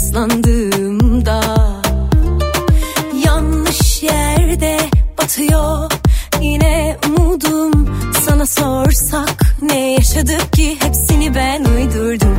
yaslandığımda Yanlış yerde batıyor. Yine umudum Sana sorsak ne yaşadık ki? Hepsini ben uydurdum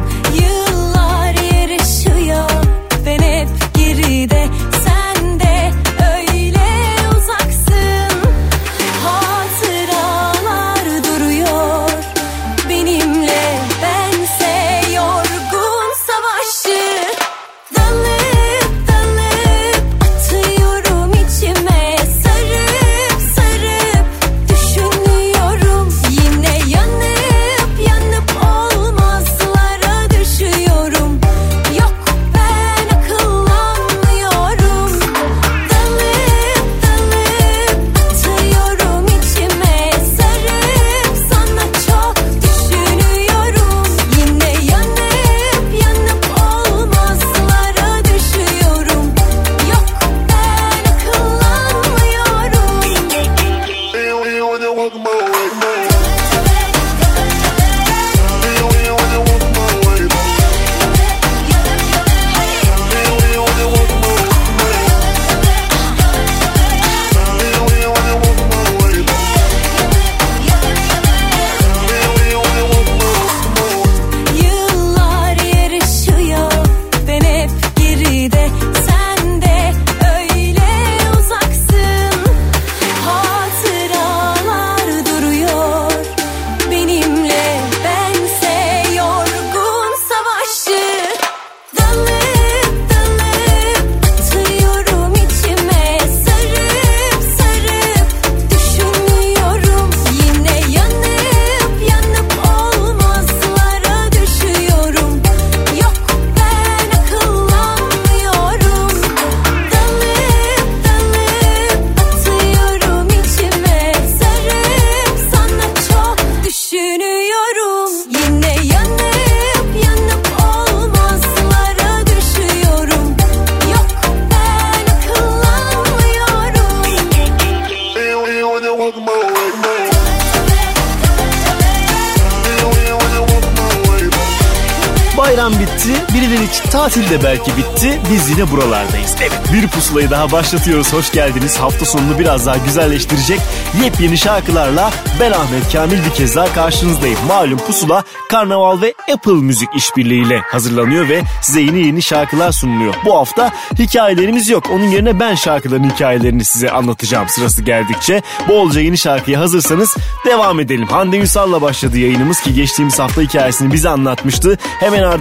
Bayram bitti, birileri için tatil de belki bitti. Biz yine buralardayız. Evet, bir pusulayı daha başlatıyoruz. Hoş geldiniz. Hafta sonunu biraz daha güzelleştirecek yepyeni şarkılarla ben Ahmet Kamil bir kez daha karşınızdayım. Malum pusula Karnaval ve Apple Müzik işbirliğiyle hazırlanıyor ve size yeni yeni şarkılar sunuluyor. Bu hafta hikayelerimiz yok. Onun yerine ben şarkıların hikayelerini size anlatacağım sırası geldikçe. Bolca yeni şarkıya hazırsanız devam edelim. Hande Ünsal'la başladı yayınımız ki geçtiğimiz hafta hikayesini bize anlatmıştı. Hemen ardından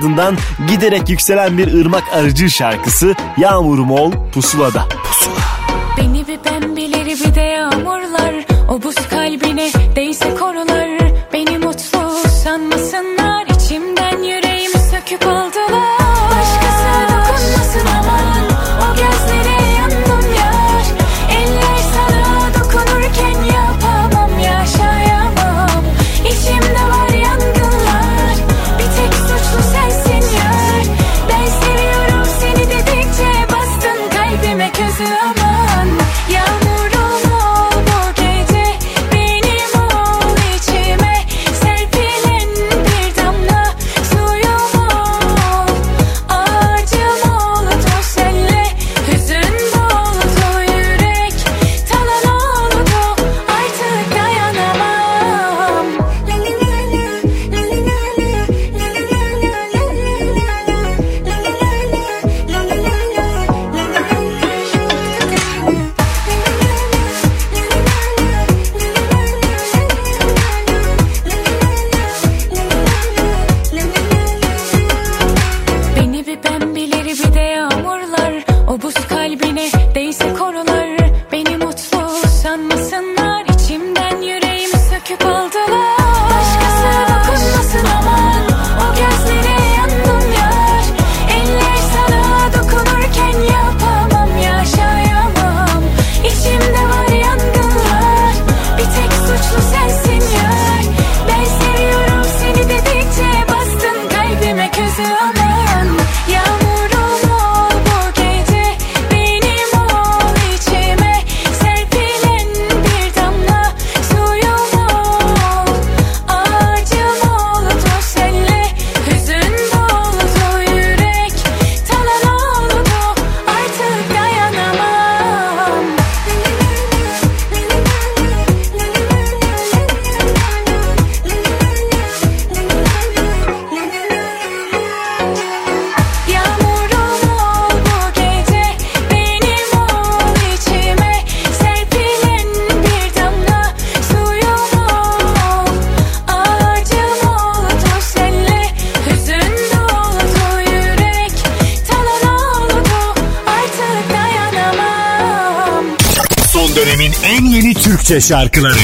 giderek yükselen bir ırmak arıcı şarkısı Yağmurum Ol Pusula'da. Pusula. Beni bir pembeleri bir de yağmurlar O buz Türkçe şarkıları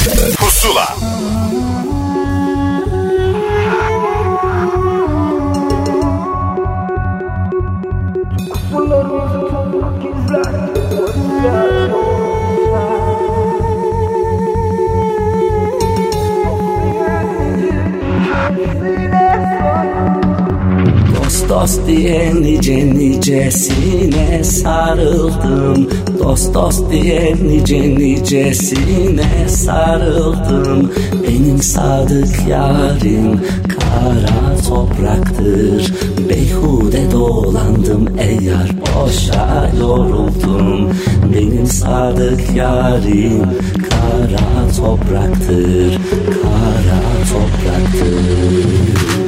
diye nice nicesine sarıldım. Dost dost diye nice nicesine sarıldım. Benim sadık yarim kara topraktır. Beyhude dolandım eğer boşa yoruldum. Benim sadık yarim kara topraktır Kara topraktır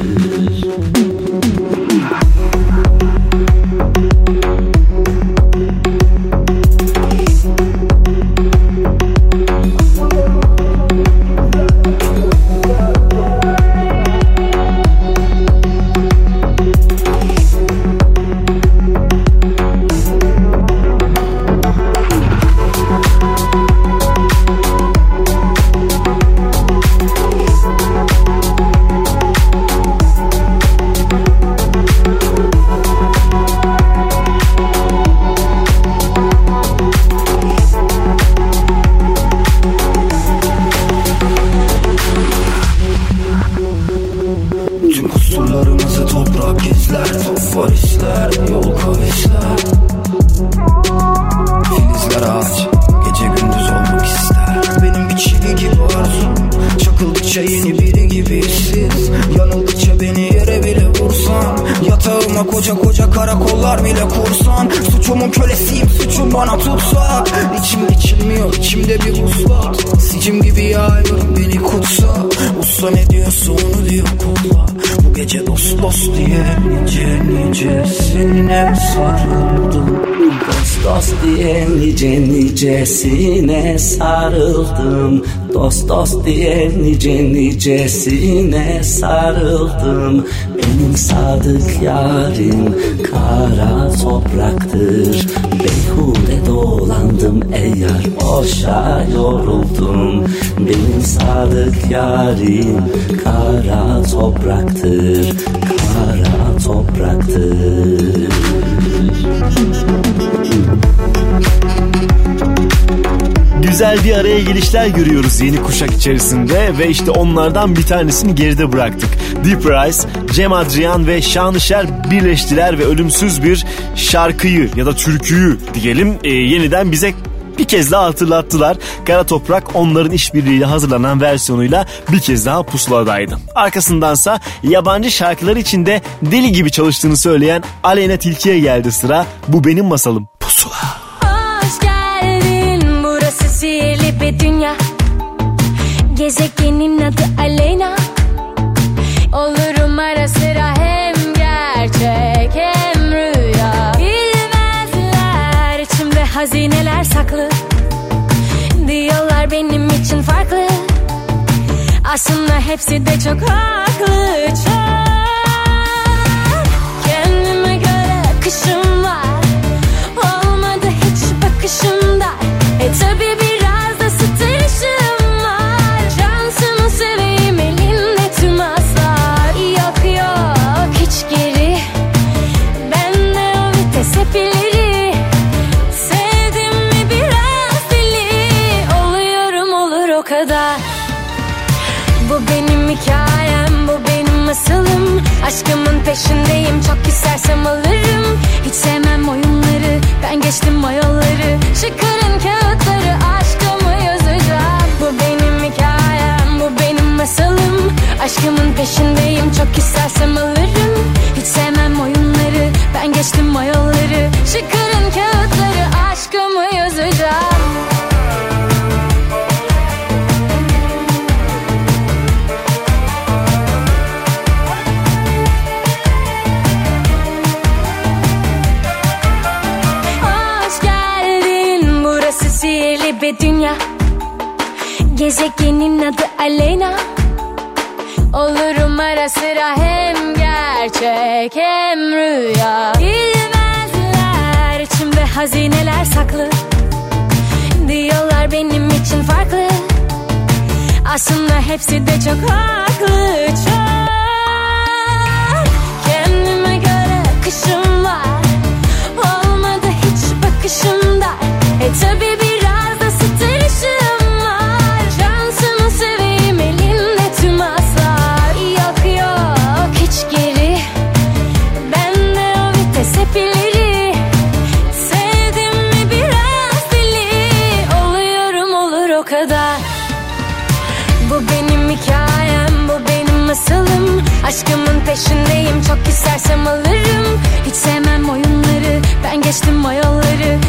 nicesine sarıldım? Dost dost diye nice nicesine sarıldım. Benim sadık yarim kara topraktır. Beyhude dolandım eğer boşa yoruldum. Benim sadık yarim kara topraktır. Kara topraktır güzel bir araya gelişler görüyoruz yeni kuşak içerisinde ve işte onlardan bir tanesini geride bıraktık. Deep Rise, Cem Adrian ve Şanışer birleştiler ve ölümsüz bir şarkıyı ya da türküyü diyelim e, yeniden bize bir kez daha hatırlattılar. Kara Toprak onların işbirliğiyle hazırlanan versiyonuyla bir kez daha pusuladaydı. Arkasındansa yabancı şarkılar içinde deli gibi çalıştığını söyleyen Aleyna Tilki'ye geldi sıra. Bu benim masalım. Pusula. Dünya. Gezegenin adı Aleyna. Olurum ara sıra hem gerçek hem rüya. Bilmezler içimde hazineler saklı. Diyorlar benim için farklı. Aslında hepsi de çok haklı. Çok. Kendime göre akışım var. Olmadı hiç bakışımda. E tabi Aşkımın peşindeyim çok istersem alırım. Hiç sevmem oyunları ben geçtim o yolları Çıkarın kağıtları aşkımı yazacağım. Bu benim hikayem bu benim masalım. Aşkımın peşindeyim çok istersem alırım. Hiç sevmem oyunları ben geçtim o yolları Çıkarın kağıtları aşkımı yazacağım dünya. Gezegenin adı Aleyna. Olurum ara sıra hem gerçek hem rüya. Bilmezler içimde hazineler saklı. Diyorlar benim için farklı. Aslında hepsi de çok haklı Çok. Kendime göre akışım var. Olmadı hiç bakışımda. E tabi biraz masalım. Aşkımın peşindeyim çok istersem alırım. Hiç sevmem oyunları ben geçtim o yolları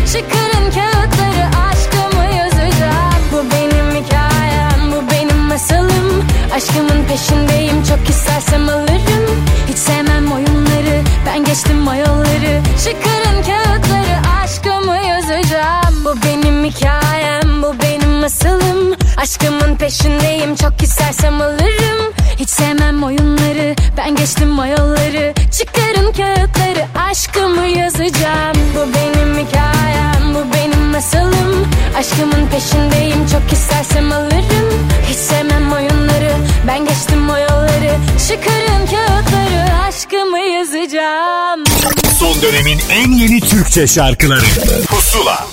kağıtları aşkımı yazacağım Bu benim hikayem bu benim masalım. Aşkımın peşindeyim çok istersem alırım. Hiç sevmem oyunları ben geçtim o yolları kağıtları aşkımı yazacağım Bu benim hikayem bu benim masalım Aşkımın peşindeyim çok istersem alırım. Hiç sevmem oyunları ben geçtim o yolları Çıkarın kağıtları aşkımı yazacağım. Bu benim hikayem bu benim masalım. Aşkımın peşindeyim çok istersem alırım. Hiç sevmem oyunları ben geçtim o yolları Çıkarın kağıtları aşkımı yazacağım. Son dönemin en yeni Türkçe şarkıları. Pusula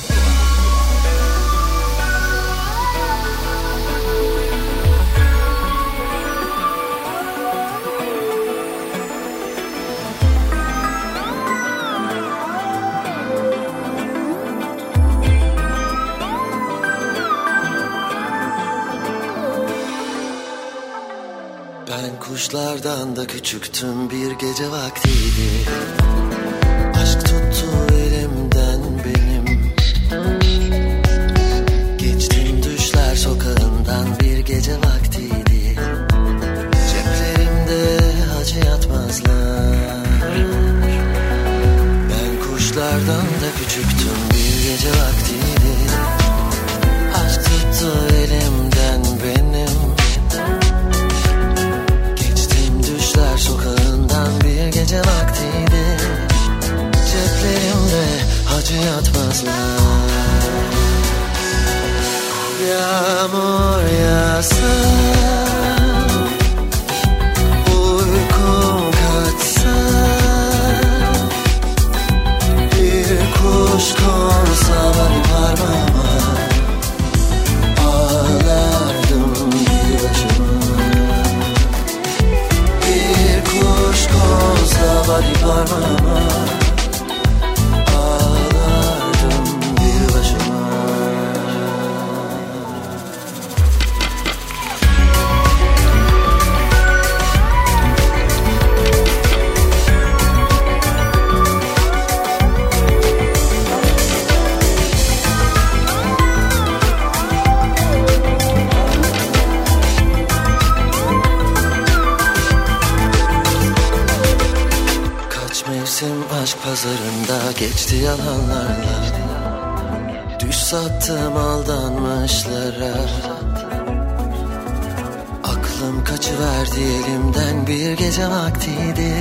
kuşlardan da küçüktüm bir gece vaktiydi. Aşk tuttu acı yatmazlar Yağmur yağsa Uykum kaçsa Bir kuş konsa bari parmağıma Ağlardım bir başıma bir kuş konsa bari parmağıma aşk pazarında geçti yalanlarla. Düş sattım aldanmışlara. Aklım kaçıverdi elimden bir gece vaktiydi.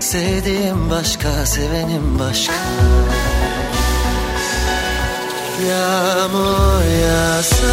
Sevdiğim başka, sevenim başka. Yağmur yağsa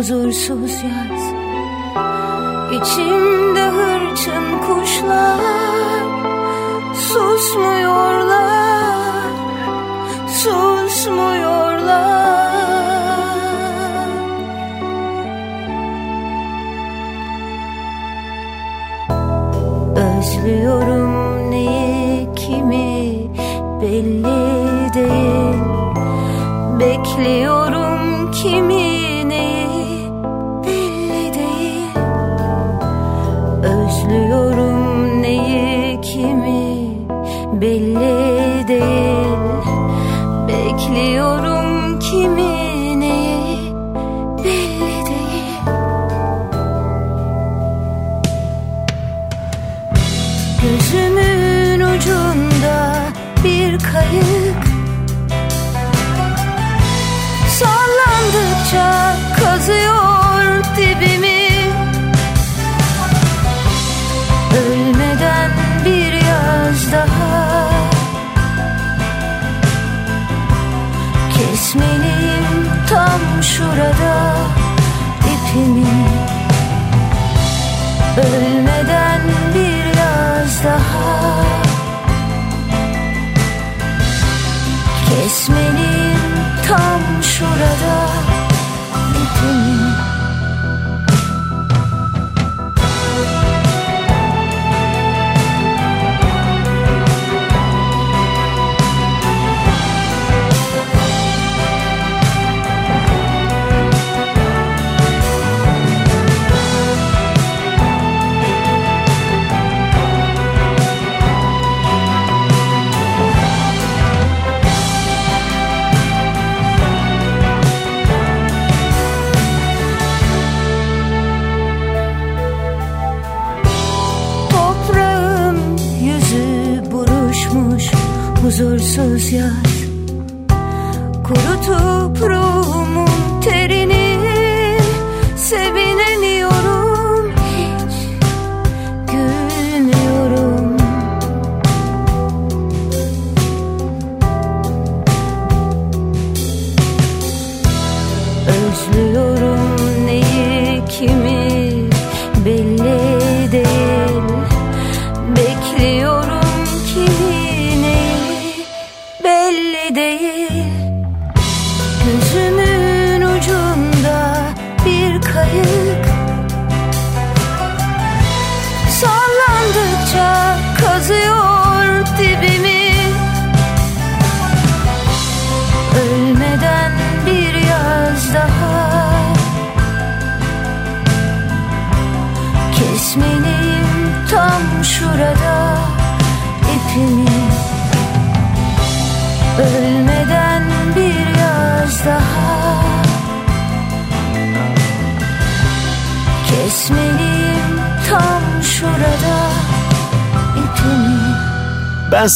Huzursuz yaz. İçimde hırçın kuşlar Susmuyorlar Susmuyorlar. Özlüyorum neyi kimi belli değil. Bekliyorum bir kayık 초라다 huzursuz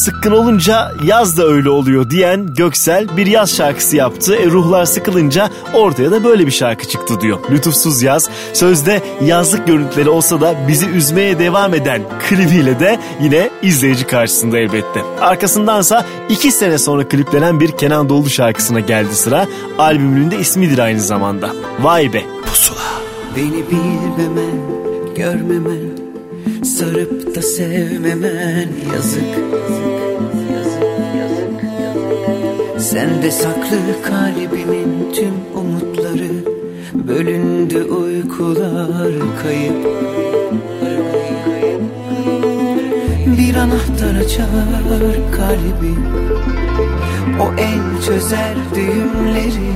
sıkkın olunca yaz da öyle oluyor diyen Göksel bir yaz şarkısı yaptı. E, ruhlar sıkılınca ortaya da böyle bir şarkı çıktı diyor. Lütufsuz yaz. Sözde yazlık görüntüleri olsa da bizi üzmeye devam eden klibiyle de yine izleyici karşısında elbette. Arkasındansa iki sene sonra kliplenen bir Kenan Doğulu şarkısına geldi sıra. Albümünün de ismidir aynı zamanda. Vay be pusula. Beni bilmemen, görmemen Sarıp da sevmemen yazık Sende saklı kalbimin tüm umutları. Bölündü uykular kayıp. Bir anahtar açar kalbi. O el çözer düğümleri.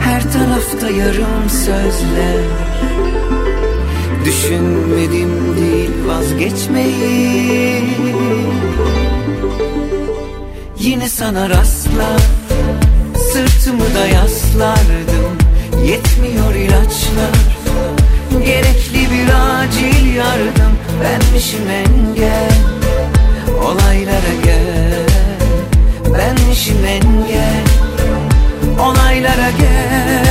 Her tarafta yarım sözler. Düşünmedim değil vazgeçmeyi Yine sana rastlar Sırtımı da yaslardım. Yetmiyor ilaçlar Gerekli bir acil yardım. Benmişim engel Olaylara gel. Benmişim engel Olaylara gel.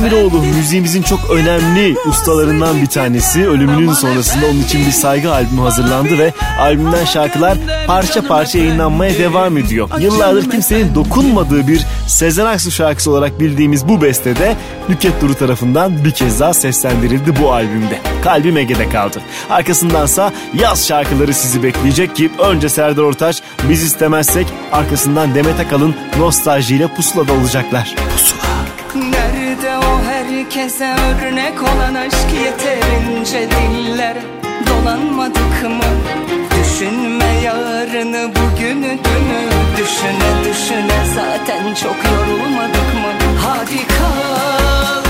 Demiroğlu müziğimizin çok önemli ustalarından bir tanesi. Ölümünün sonrasında onun için bir saygı albümü hazırlandı ve albümden şarkılar parça parça yayınlanmaya devam ediyor. Yıllardır kimsenin dokunmadığı bir Sezen Aksu şarkısı olarak bildiğimiz bu bestede Nükhet Duru tarafından bir kez daha seslendirildi bu albümde. Kalbim Ege'de kaldı. Arkasındansa yaz şarkıları sizi bekleyecek ki önce Serdar Ortaç biz istemezsek arkasından Demet Akalın nostaljiyle pusulada olacaklar. Herkese örnek olan aşk yeterince diller dolanmadık mı? Düşünme yarını, bugünü, dünü Düşüne düşüne zaten çok yorulmadık mı? Hadi kal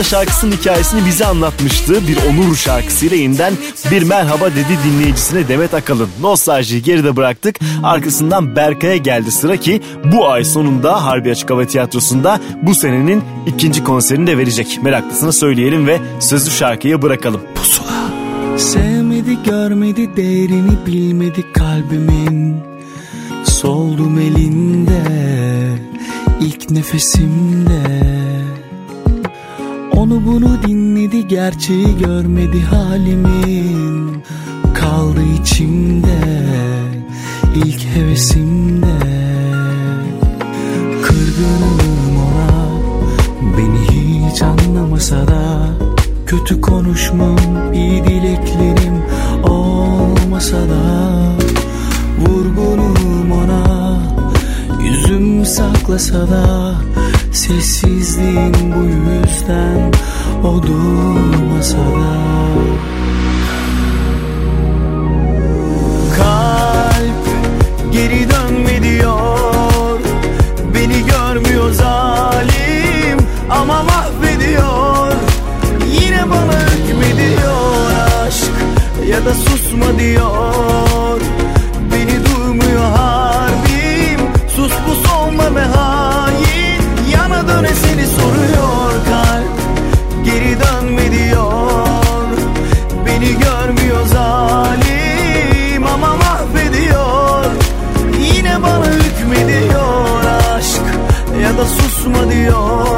hafta şarkısının hikayesini bize anlatmıştı. Bir onur şarkısıyla yeniden bir merhaba dedi dinleyicisine Demet Akalın. Nostaljiyi geride bıraktık. Arkasından Berkay'a geldi sıra ki bu ay sonunda Harbi Açık Hava Tiyatrosu'nda bu senenin ikinci konserini de verecek. Meraklısına söyleyelim ve sözlü şarkıya bırakalım. Pusula. Sevmedi görmedi değerini bilmedi kalbimin Soldum elinde ilk nefesimde onu dinledi gerçeği görmedi halimin. Kaldı içimde ilk hevesimde. Kırgınım ona beni hiç anlamasa da. Kötü konuşmam iyi dileklerim olmasa da. Vurgunum ona yüzüm saklasa da. Sessizliğin bu yüzden odur masada susma diyor.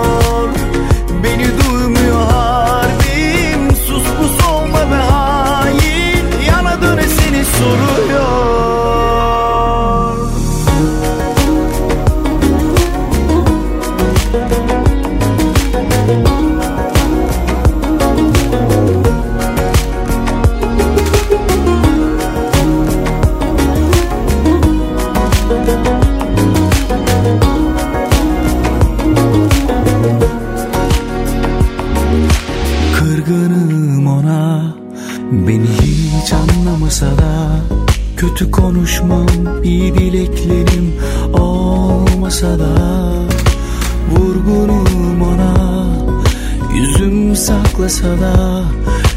da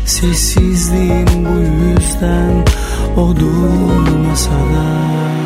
Sessizliğim bu yüzden O durmasa da.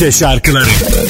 Türkçe şarkıları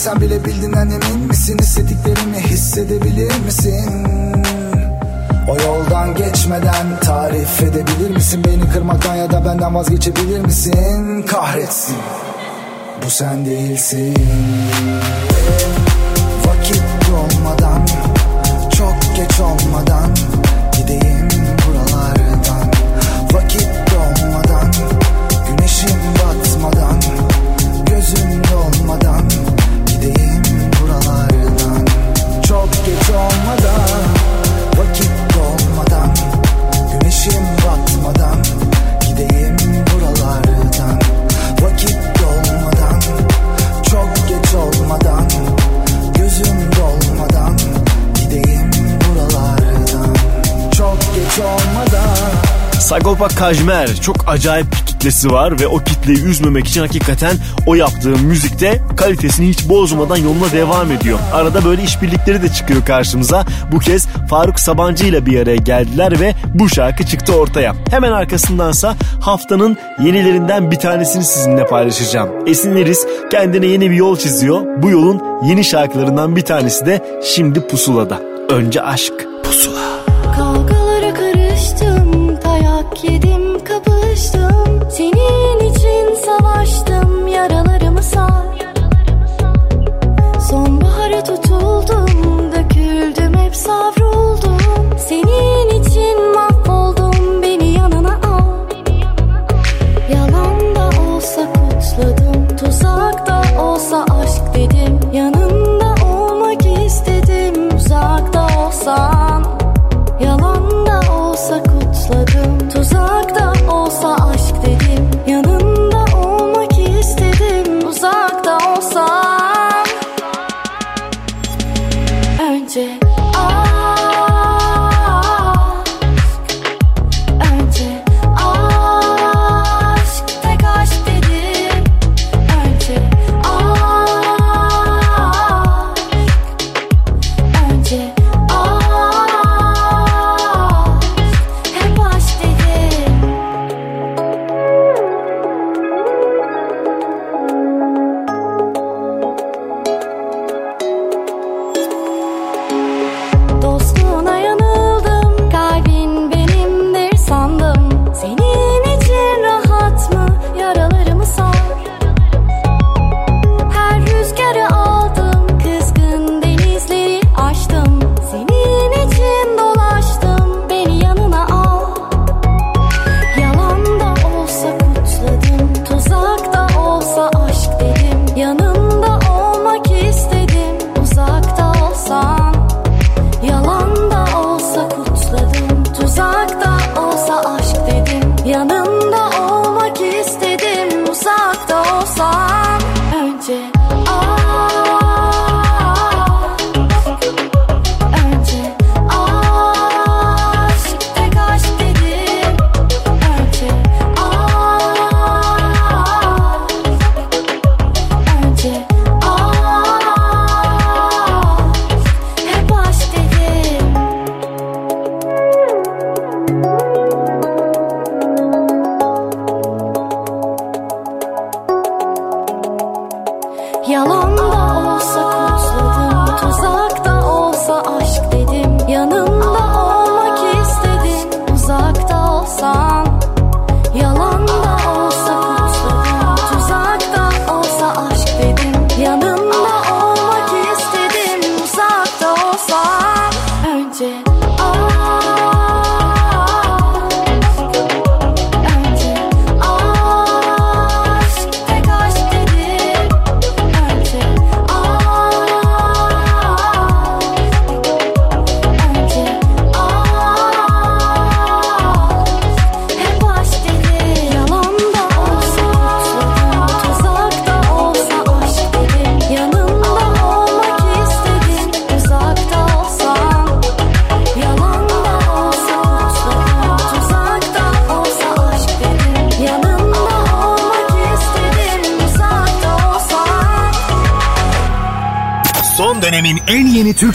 desem bile bildiğinden emin misin? Hissettiklerimi hissedebilir misin? O yoldan geçmeden tarif edebilir misin? Beni kırmaktan ya da benden vazgeçebilir misin? Kahretsin. Bu sen değilsin. Vakit dolmadan Çok geç olmadan Güneşim batmadan Gideyim buralardan. Vakit dolmadan Çok geç olmadan Gözüm dolmadan Gideyim buralardan. Çok geç olmadan. Sagopa Kajmer çok acayip kitlesi var ve o kitleyi üzmemek için hakikaten o yaptığı müzikte kalitesini hiç bozmadan yoluna devam ediyor. Arada böyle işbirlikleri de çıkıyor karşımıza. Bu kez Faruk Sabancı ile bir araya geldiler ve bu şarkı çıktı ortaya. Hemen arkasındansa haftanın yenilerinden bir tanesini sizinle paylaşacağım. Esin Eris kendine yeni bir yol çiziyor. Bu yolun yeni şarkılarından bir tanesi de şimdi Pusula'da. Önce aşk.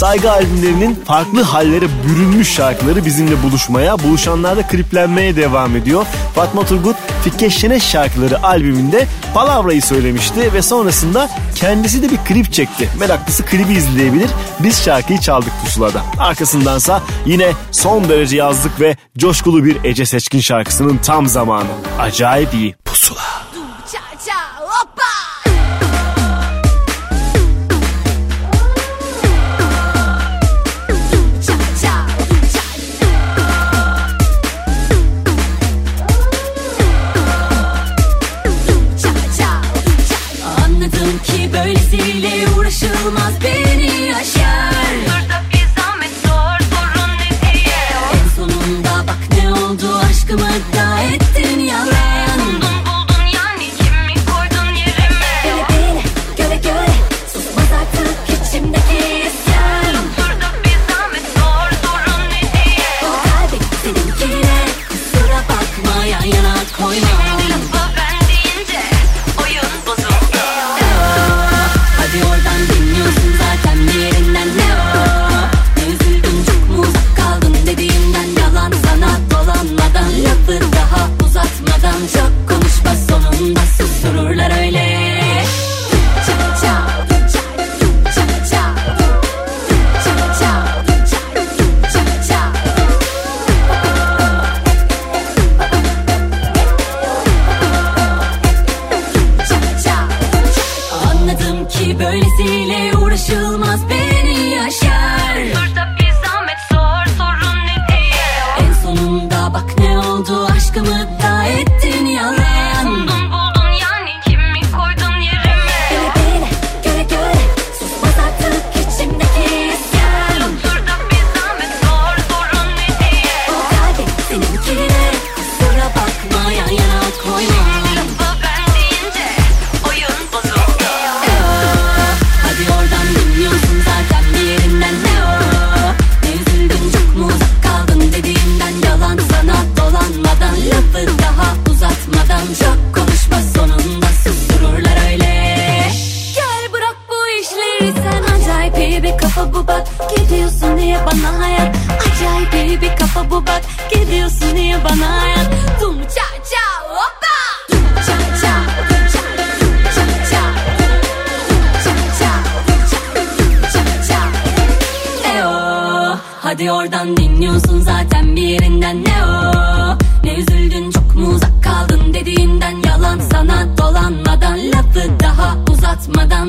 Saygı albümlerinin farklı hallere bürünmüş şarkıları bizimle buluşmaya, buluşanlar da kriplenmeye devam ediyor. Fatma Turgut Fikke Şeneş şarkıları albümünde Palavra'yı söylemişti ve sonrasında kendisi de bir klip çekti. Meraklısı klibi izleyebilir. Biz şarkıyı çaldık pusulada. Arkasındansa yine son derece yazlık ve coşkulu bir Ece Seçkin şarkısının tam zamanı. Acayip iyi. Pusula.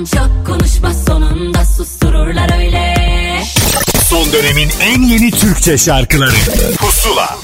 Çok konuşma sonunda sustururlar öyle. Son dönemin en yeni Türkçe şarkıları. Pusula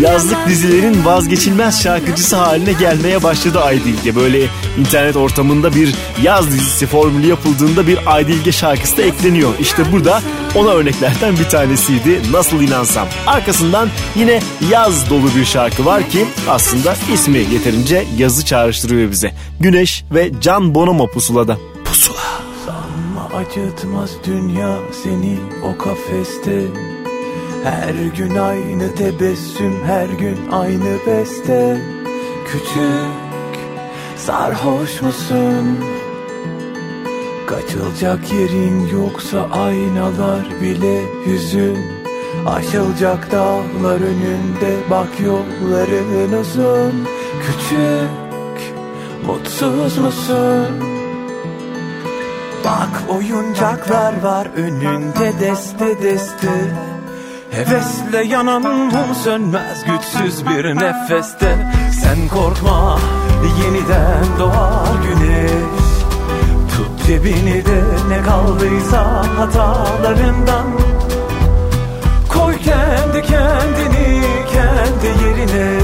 Yazlık dizilerin vazgeçilmez şarkıcısı haline gelmeye başladı Aydilge. Böyle internet ortamında bir yaz dizisi formülü yapıldığında bir Aydilge şarkısı da ekleniyor. İşte burada ona örneklerden bir tanesiydi Nasıl İnansam. Arkasından yine yaz dolu bir şarkı var ki aslında ismi yeterince yazı çağrıştırıyor bize. Güneş ve Can Bonomo pusulada. Pusula. Sanma acıtmaz dünya seni o kafeste Her gün aynı tebessüm her gün aynı beste Küçük sarhoş musun? Kaçılacak yerin yoksa aynalar bile hüzün Aşılacak dağlar önünde bak yolların uzun Küçük mutsuz musun? Bak oyuncaklar var önünde deste deste Hevesle yanan mum sönmez güçsüz bir nefeste. Sen korkma yeniden doğar güneş. Tut cebini de ne kaldıysa hatalarından. Koy kendi kendini kendi yerine.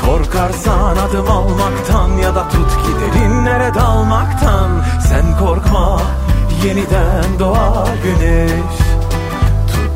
Korkarsan adım almaktan ya da tut ki derinlere dalmaktan. Sen korkma yeniden doğar güneş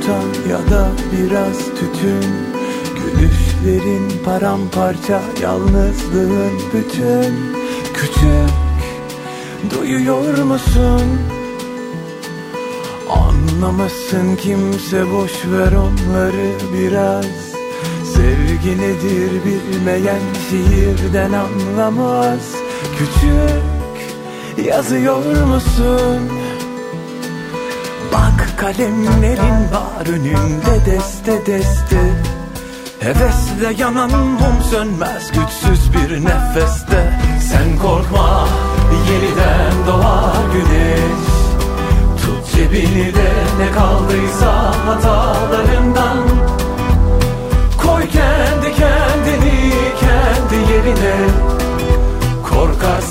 tutan ya da biraz tütün Gülüşlerin paramparça yalnızlığın bütün Küçük duyuyor musun? Anlamasın kimse boş ver onları biraz Sevgi nedir bilmeyen şiirden anlamaz Küçük yazıyor musun? Kalemlerin var önünde deste deste. Hevesle yanan mum sönmez güçsüz bir nefeste. Sen korkma yeniden doğar güneş. Tut cebini de ne kaldıysa hatalarından. Koy kendi kendini kendi yerine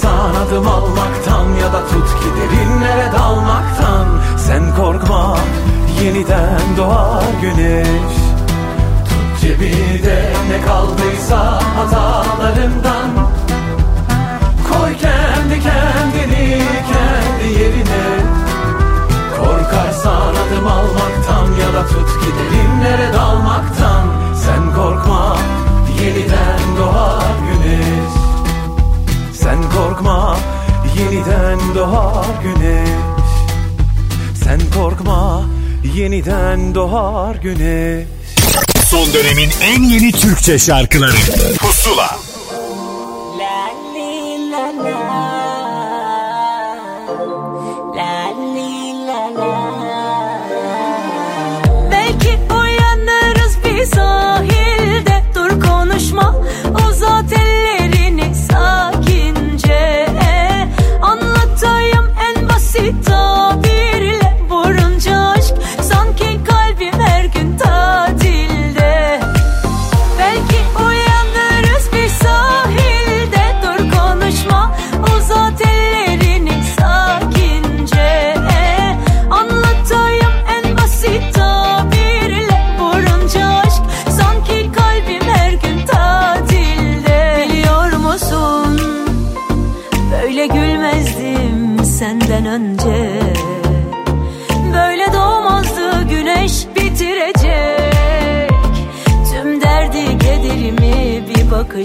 Korkarsan adım almaktan ya da tut ki derinlere dalmaktan. Sen korkma yeniden doğar güneş. Tut cebini de ne kaldıysa hatalarından. Koy kendi kendini kendi yerine. Korkarsan adım almaktan ya da tut ki derinlere dalmaktan. Sen korkma yeniden doğar güneş Sen korkma yeniden doğar güneş. Sen korkma yeniden doğar güneş. Son dönemin en yeni Türkçe şarkıları. Pusula. Belki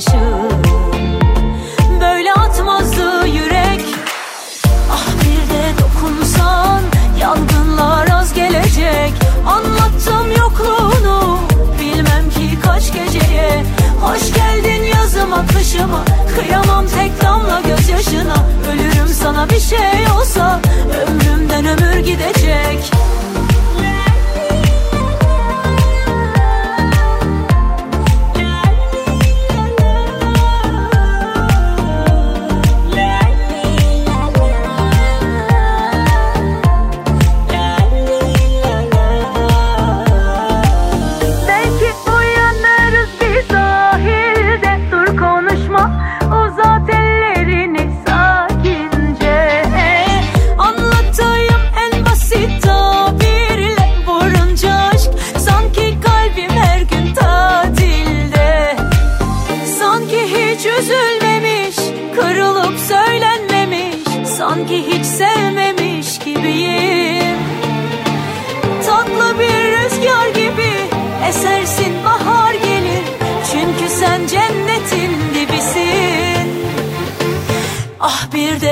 bakışın Böyle atmazdı yürek. Ah bir de dokunsan yangınlar az gelecek. Anlattım yokluğunu bilmem ki kaç geceye. Hoş geldin yazıma kışıma Kıyamam tek damla gözyaşına. Ölürüm sana bir şey olsa Ömrümden ömür gidecek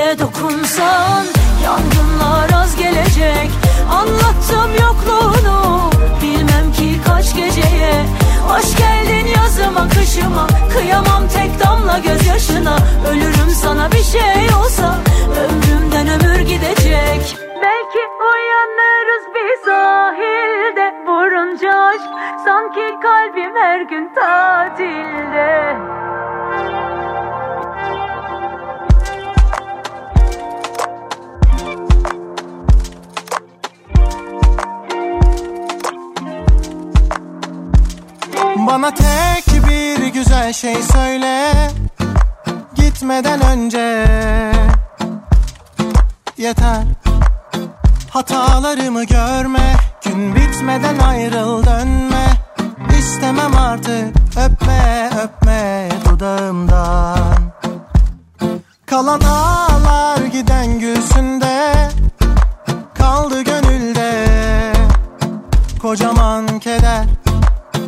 de dokunsan Yangınlar az gelecek. Anlattım yokluğunu Bilmem ki kaç geceye. Hoş geldin yazıma kışıma Kıyamam tek damla gözyaşına. Ölürüm sana bir şey olsa Ömrümden ömür gidecek. Belki uyanırız bir sahilde Vurunca aşk sanki kalbim her gün tatilde Bana tek bir güzel şey söyle. Gitmeden önce Yeter. Hatalarımı görme. Gün bitmeden ayrıl dönme. İstemem artık. Öpme öpme dudağımdan. Kalan ağlar giden gülsünde. Kaldı gönülde Kocaman keder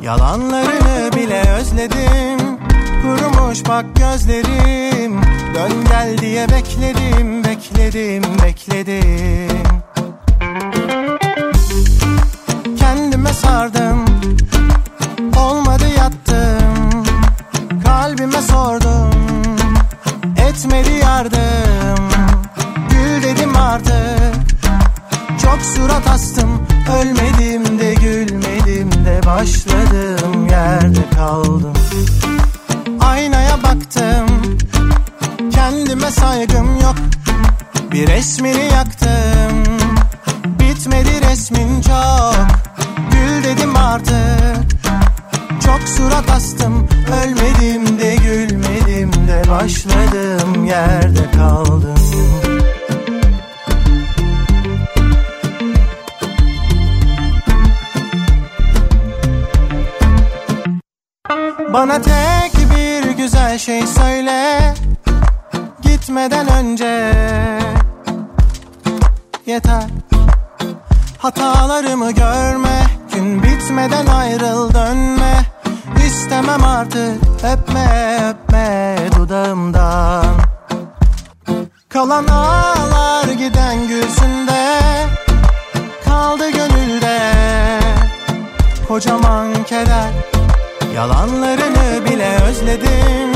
Yalanlarını bile özledim. Kurumuş bak gözlerim. Dön gel diye bekledim Bekledim bekledim. Kendime sardım. Olmadı yattım. Kalbime sordum. Etmedi yardım. Gül dedim artık. Çok surat astım Ölmedim de gülmedim de Başladım yerde kaldım. Aynaya baktım Kendime saygım yok. Bir resmini yaktım Bitmedi resmin çok. Gül dedim artık Çok surat astım. Ölmedim de gülmedim de Başladım yerde kaldım Bana tek bir güzel şey söyle. Gitmeden önce Yeter. Hatalarımı görme. Gün bitmeden ayrıl dönme. İstemem artık. Öpme öpme dudağımdan. Kalan ağlar giden gülsünde Kaldı gönülde Kocaman keder Yalanlarını bile özledim.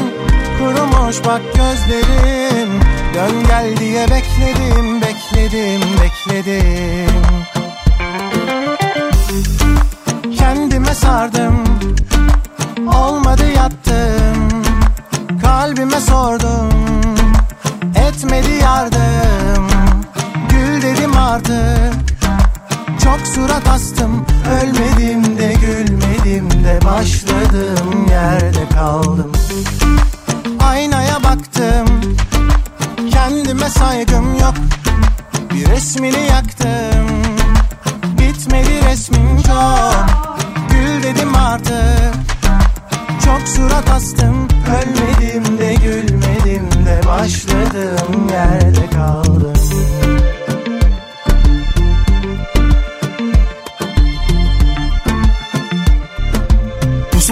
Kurumuş bak gözlerim. Dön gel diye bekledim Bekledim bekledim. Kendime sardım. Olmadı yattım. Kalbime sordum. Etmedi yardım. Gül dedim artık Çok surat astım Ölmedim de gülmedim de Başladım yerde kaldım. Aynaya baktım Kendime saygım yok. Bir resmini yaktım Bitmedi resmin çok. Gül dedim artık Çok surat astım. Ölmedim de gülmedim de Başladım yerde kaldım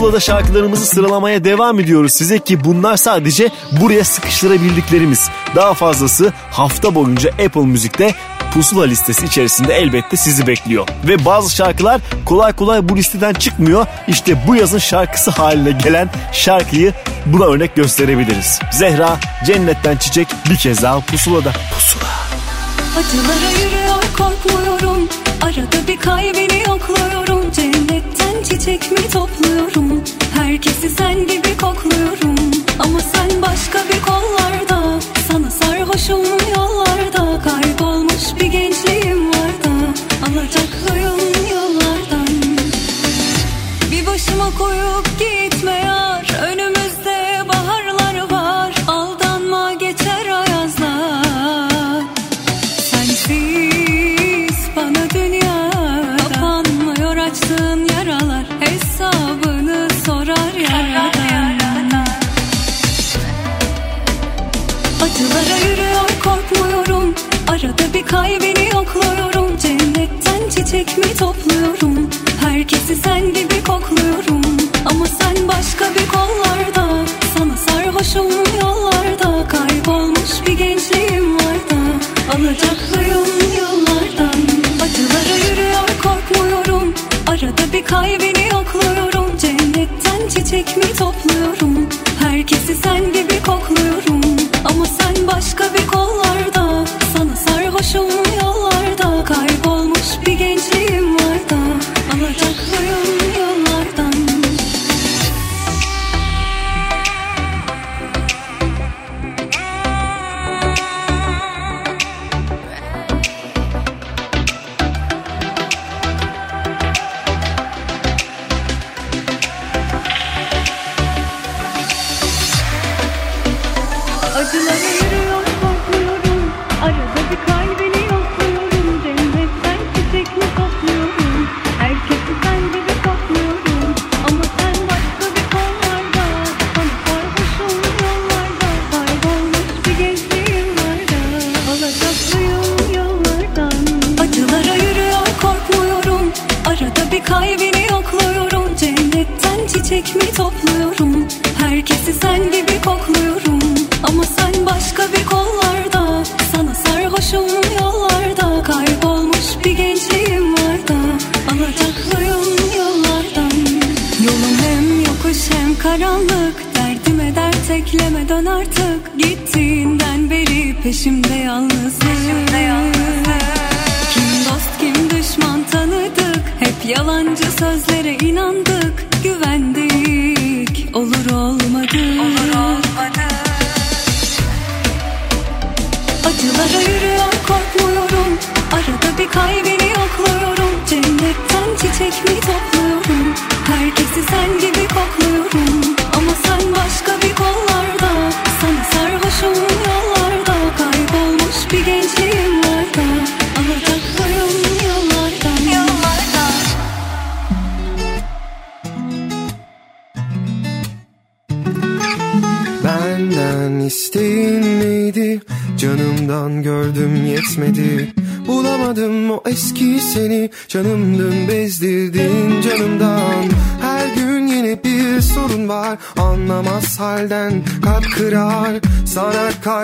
Pusula'da şarkılarımızı sıralamaya devam ediyoruz size ki bunlar sadece buraya sıkıştırabildiklerimiz. Daha fazlası hafta boyunca Apple Müzik'te Pusula listesi içerisinde elbette sizi bekliyor. Ve bazı şarkılar kolay kolay bu listeden çıkmıyor. İşte bu yazın şarkısı haline gelen şarkıyı buna örnek gösterebiliriz. Zehra Cennetten Çiçek bir kez daha Pusula'da. Pusula. Acılara yürüyor korkmuyorum Arada bir kalbini yokluyorum Cennetten çiçek mi topluyorum Herkesi sen gibi kokluyorum. Ama sen başka bir kollarda. Sana sarhoşum yollarda. Kaybolmuş bir kalbini yokluyorum. Cennetten çiçek mi topluyorum? Herkesi sen gibi kokluyorum. Ama sen başka bir kollarda Sana sarhoşum yollarda. Kaybolmuş bir gençliğim var da Alacaklıyım yollardan. Acılara yürüyor korkmuyorum. Arada bir kalbini sarhoşum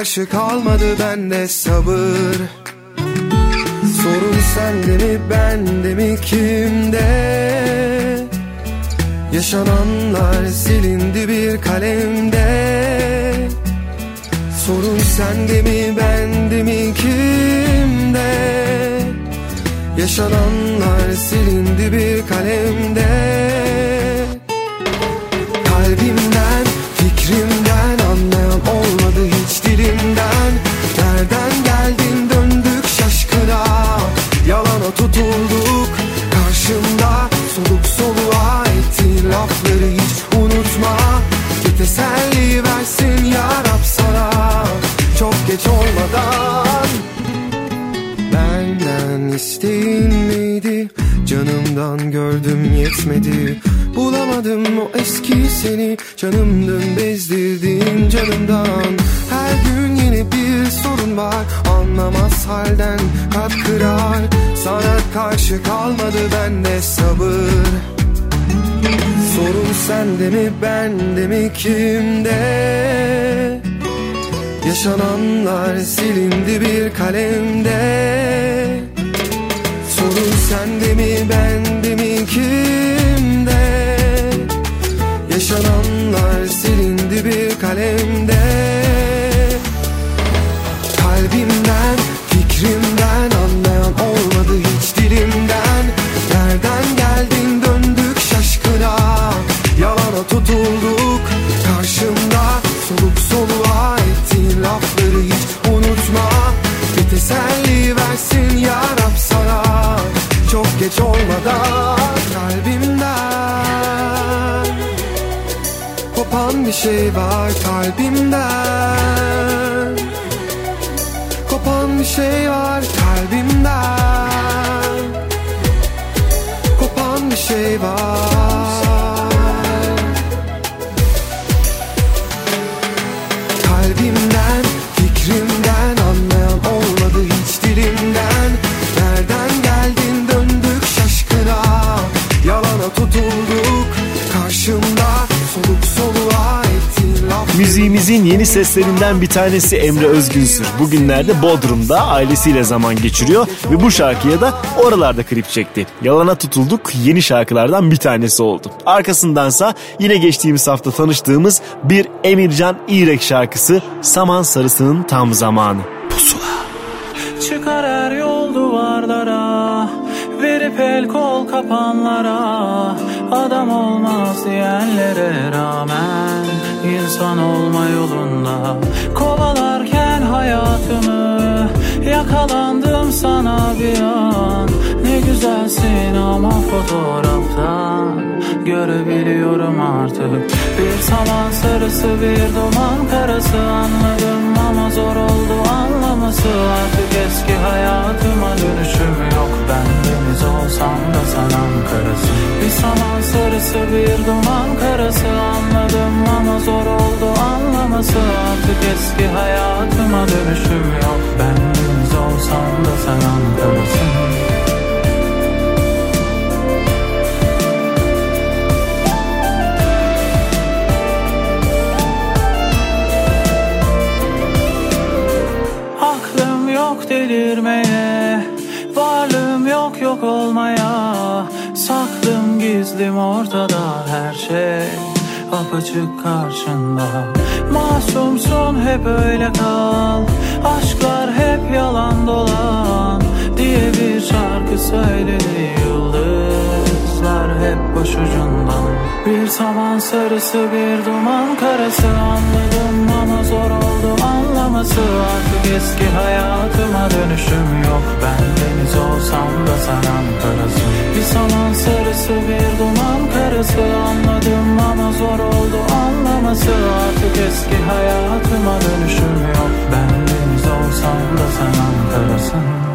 Karşı kalmadı bende sabır. Sorun sende mi bende mi kimde? Yaşananlar silindi bir kalemde. Sorun sende mi bende mi kimde? Yaşananlar silindi bir kalemde isteğin neydi? Canımdan gördüm yetmedi. Bulamadım o eski seni. Canımdın bezdirdin canımdan. Her gün yine bir sorun var. Anlamaz halden kalp kırar. Sana karşı kalmadı bende sabır. Sorun sende mi bende mi kimde? Yaşananlar silindi bir kalemde sende mi bende mi kimde? Yaşananlar silindi bir kalemde. Kalbimden, fikrimden anlayan olmadı hiç dilimden. Nereden geldin döndük şaşkına? Yalana tutulduk karşımda soluk soluğa geç olmadan kalbimden. Kopan bir şey var kalbimden. Kopan bir şey var kalbimden. Kopan bir şey var Müziğimizin yeni seslerinden bir tanesi Emre Özgünsür. Bugünlerde Bodrum'da ailesiyle zaman geçiriyor ve bu şarkıya da oralarda klip çekti. Yalana tutulduk yeni şarkılardan bir tanesi oldu. Arkasındansa yine geçtiğimiz hafta tanıştığımız bir Emircan İrek şarkısı Saman Sarısı'nın tam zamanı. Çıkar her yol duvarlara Verip el kol kapanlara Adam olmaz diyenlere rağmen insan olma yolunda. Kovalarken hayatımı Yakalandım sana bir an. Ne güzelsin ama fotoğraftan Görebiliyorum artık. Bir saman sarısı bir duman karası Anladım ama zor oldu anlaması. Artık eski hayatıma dönüşüm yok Ben deniz olsam da sen Ankara'sın Bir saman sarısı bir duman karası. Anladım ama zor oldu anlaması. Artık eski hayatıma dönüşüm yok. Ben deniz olsam da sen Ankara'sın yok olmaya. Saklım gizlim ortada her şey. Apaçık karşında. Masumsun hep öyle kal. Aşklar hep yalan dolan Diye bir şarkı söyledi Yıldızlar hep başucundan. Bir saman sarısı bir duman karası Anladım ama zor oldu anlaması Artık eski hayatıma dönüşüm yok. Ben deniz olsam da sen Ankara'sın Bir saman sarısı bir duman karası Anladım ama zor oldu anlaması. Artık eski hayatıma dönüşüm yok. Ben deniz olsam da sen Ankara'sın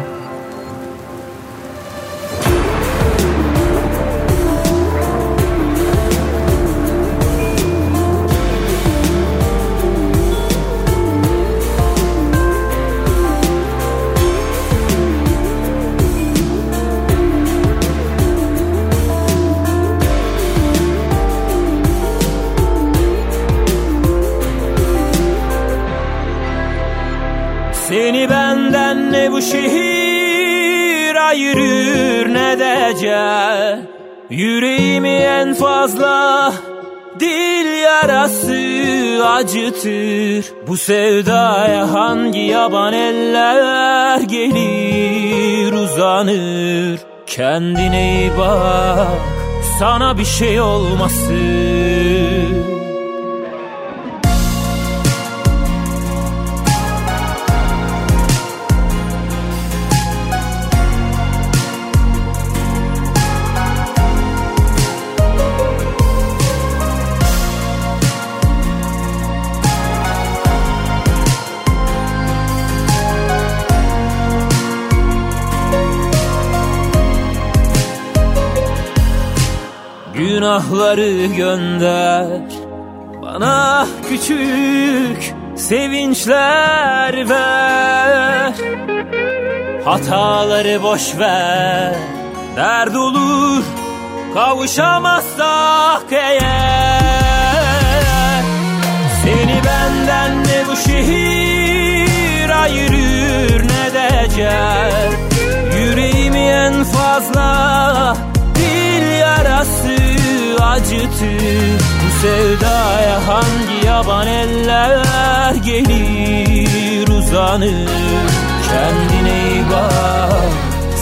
bu şehir ayırır ne de ecel Yüreğimi en fazla dil yarası acıtır. Bu sevdaya hangi yaban eller gelir? Uzanır Kendine iyi bak sana bir şey olmasın Günahları gönder. Bana küçük sevinçler ver. Hataları boş ver. Dert olur kavuşamazsak eğer. Seni benden ne bu şehir ayırır ne de ecel Yüreğimi en fazla acıtır Bu sevdaya hangi yaban eller gelir uzanır? Kendine iyi bak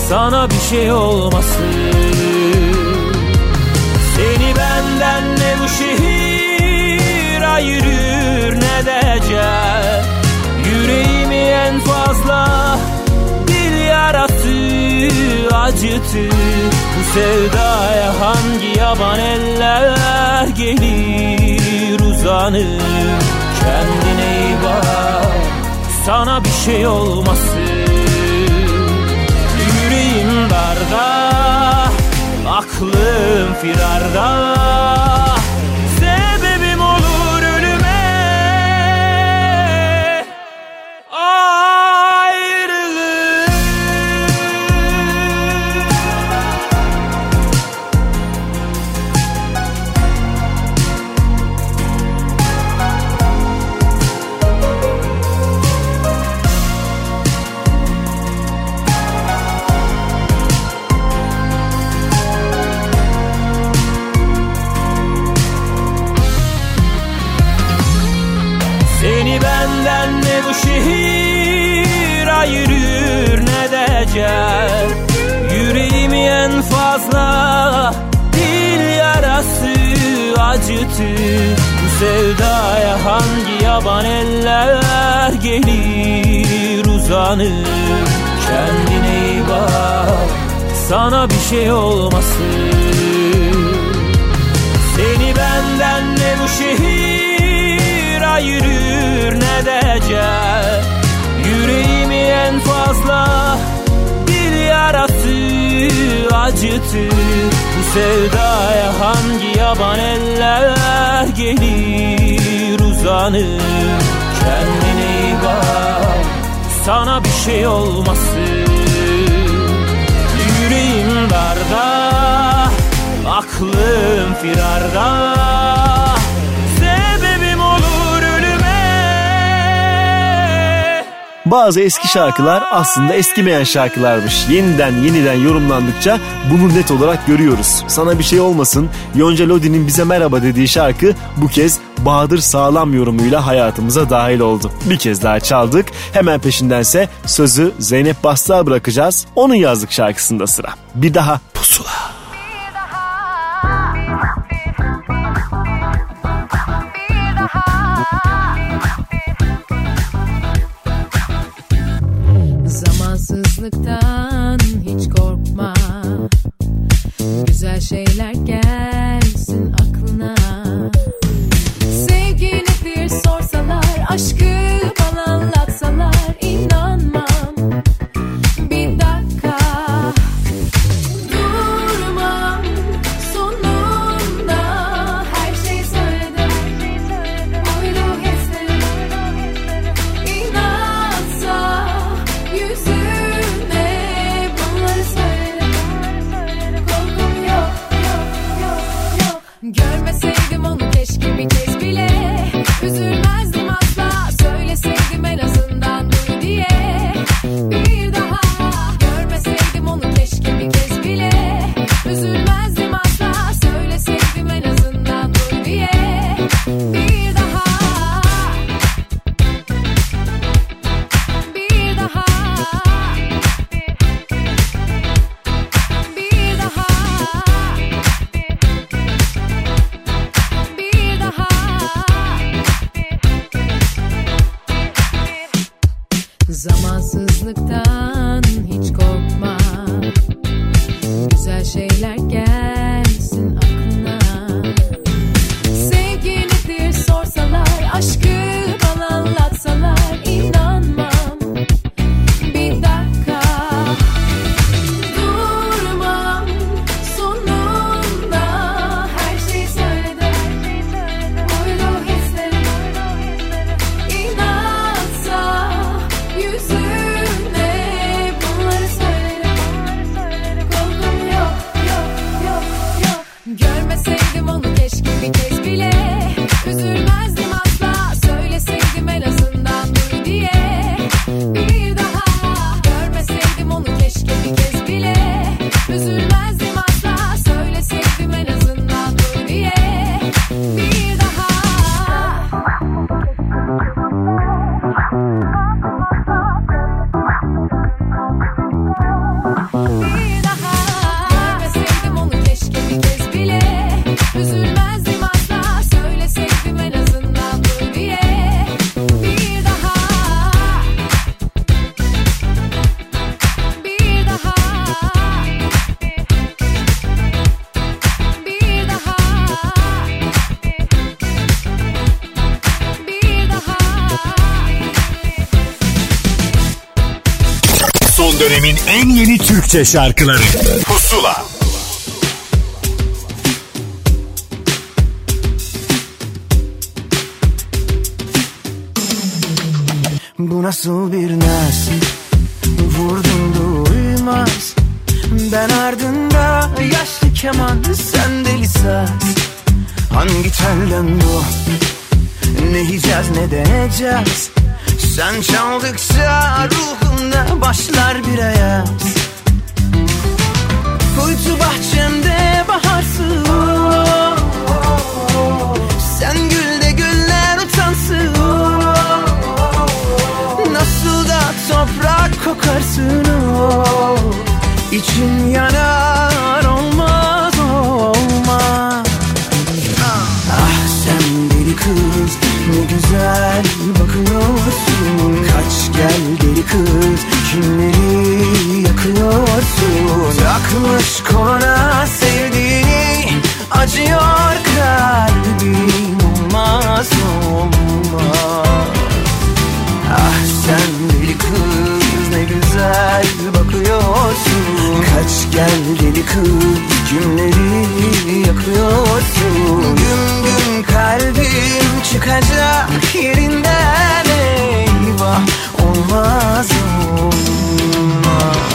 sana bir şey olmasın. Seni benden ne bu şehir acıtır Bu sevdaya hangi yaban eller gelir uzanır? Kendine iyi bak sana bir şey olmasın. Yüreğim darda aklım firarda ecel Yüreğimi en fazla dil yarası acıtır Bu sevdaya hangi yaban eller gelir uzanır? Kendine iyi bak sana bir şey olmasın Seni benden ne bu şehir ayırır ne de Yüreğimi en fazla yarası acıtır Bu sevdaya hangi yaban eller gelir uzanır? Kendine iyi bak sana bir şey olmasın. Yüreğim darda aklım firarda Bazı eski şarkılar aslında eskimeyen şarkılarmış. Yeniden yeniden yorumlandıkça bunu net olarak görüyoruz. Sana bir şey olmasın. Yonca Lodi'nin bize merhaba dediği şarkı bu kez Bahadır Sağlam yorumuyla hayatımıza dahil oldu. Bir kez daha çaldık. Hemen peşindense sözü Zeynep Bastık'a bırakacağız. Onun yazdık şarkısında sıra. Bir daha pusula. Türkçe şarkıları. Pusula. Bu nasıl bir naz Vurdum duymaz Ben ardında yaşlı keman Sen deli saz. Hangi telden bu? Ne yiyeceğiz ne deneyeceğiz Sen çaldıkça ruhumda başlar bir ayaz Kuytu bahçemde baharsın Sen gül de güller utansın Nasıl da toprak kokarsın. O İçin yanar olmaz olmaz. Ah sen deli kız ne güzel bakıyorsun. Kaç gel deli kız kimleri yakıyorsun. Takmış koluna sevdiğini. Acıyor kalbim. Olmaz olmaz. Ah sen deli kız ne güzel bakıyorsun. Kaç gel deli kız kimleri yakıyorsun. Gün gün kalbim çıkacak yerinden eyvah Olmaz olmaz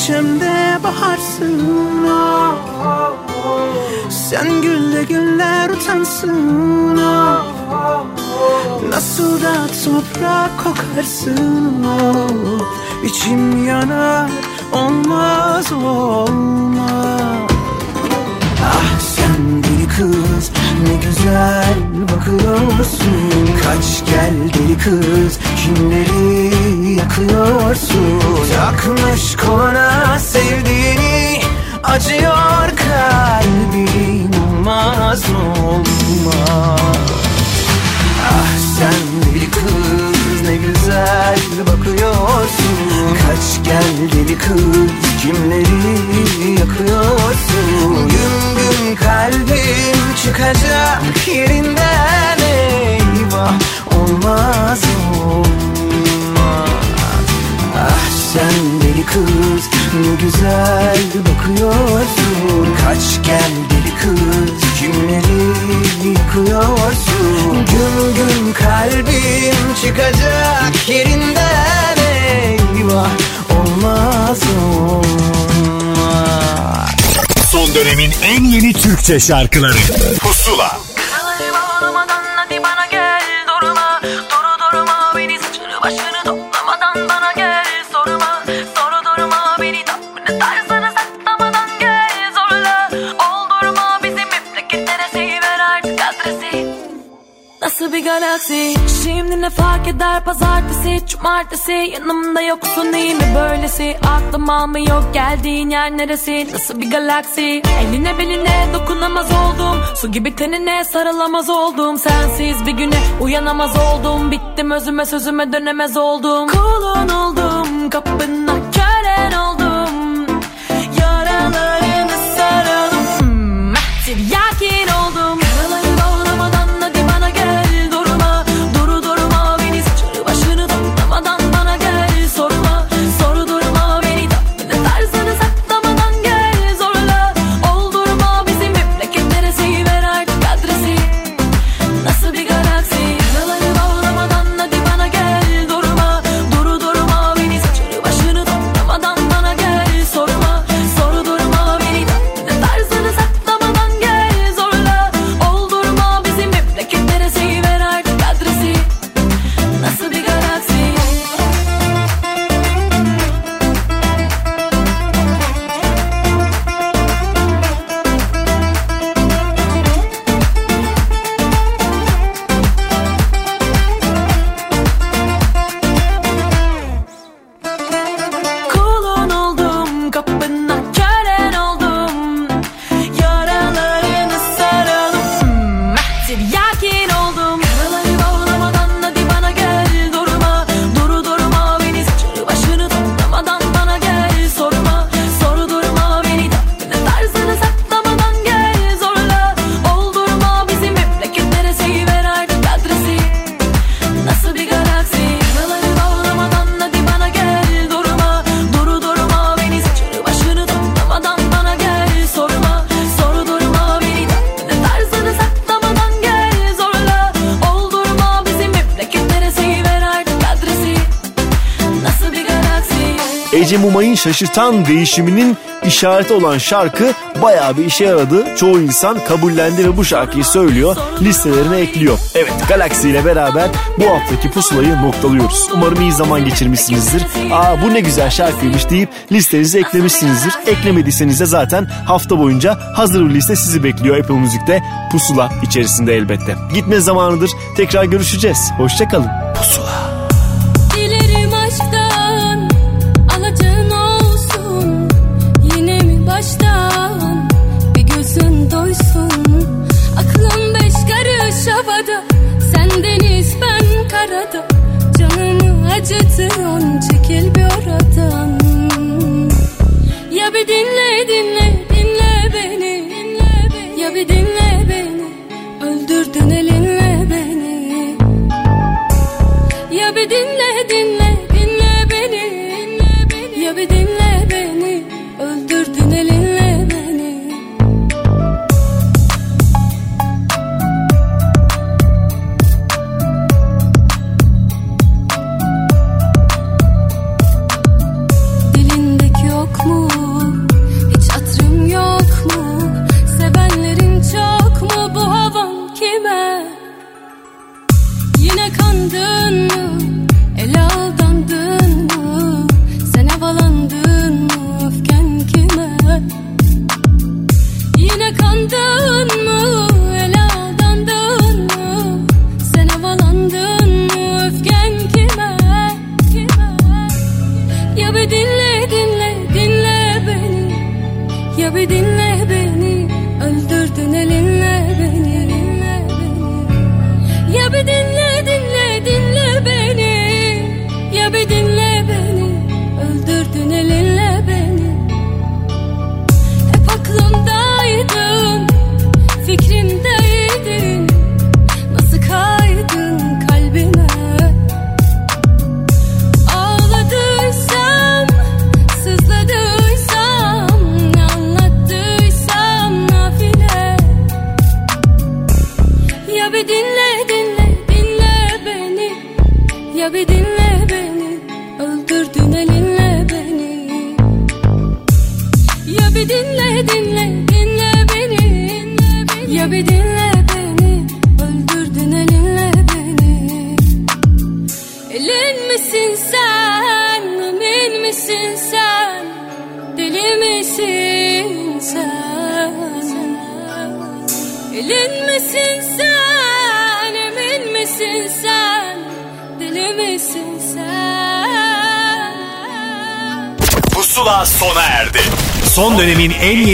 içimde baharsın oh. Sen gülle güller utansın oh. Nasıl da toprak kokarsın oh. İçim yanar olmaz olmaz Ah sen bir kız ne güzel bakıyorsun. Kaç gel deli kız. Kimleri yakıyorsun? Takmış kolana sevdiğini acıyor kalbin. Olmaz olmaz. Ah sen deli kız ne güzel bakıyorsun Kaç gel deli kız kimleri yakıyorsun? Gün gün kalbim çıkacak yerinden eyvah Olmaz olmaz. Ah sen deli kız ne güzel bakıyorsun. Kaç gel deli kız kimleri yakıyorsun? Gün gün kalbim çıkacak yerinden Olmaz olmaz. Son dönemin en yeni Türkçe şarkıları. Pusula bir galaksi. Şimdi ne fark eder? Pazartesi Cumartesi. Yanımda yoksun mi böylesi? Aklım almıyor geldiğin yer neresi? Nasıl bir galaksi? Eline beline dokunamaz oldum. Su gibi tenine sarılamaz oldum. Sensiz bir güne uyanamaz oldum. Bittim özüme sözüme dönemez oldum. Kulun oldum kapına şaşırtan değişiminin işareti olan şarkı bayağı bir işe yaradı. Çoğu insan kabullendi ve bu şarkıyı söylüyor, listelerine ekliyor. Evet, Galaxy ile beraber bu haftaki pusulayı noktalıyoruz. Umarım iyi zaman geçirmişsinizdir. Aa bu ne güzel şarkıymış deyip listenize eklemişsinizdir. Eklemediyseniz de zaten hafta boyunca hazır bir liste sizi bekliyor Apple Müzik'te pusula içerisinde elbette. Gitme zamanıdır. Tekrar görüşeceğiz. Hoşçakalın.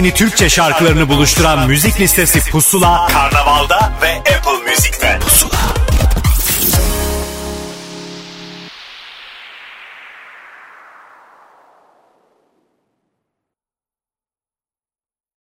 yeni Türkçe şarkılarını buluşturan müzik listesi Pusula, Karnaval'da ve Apple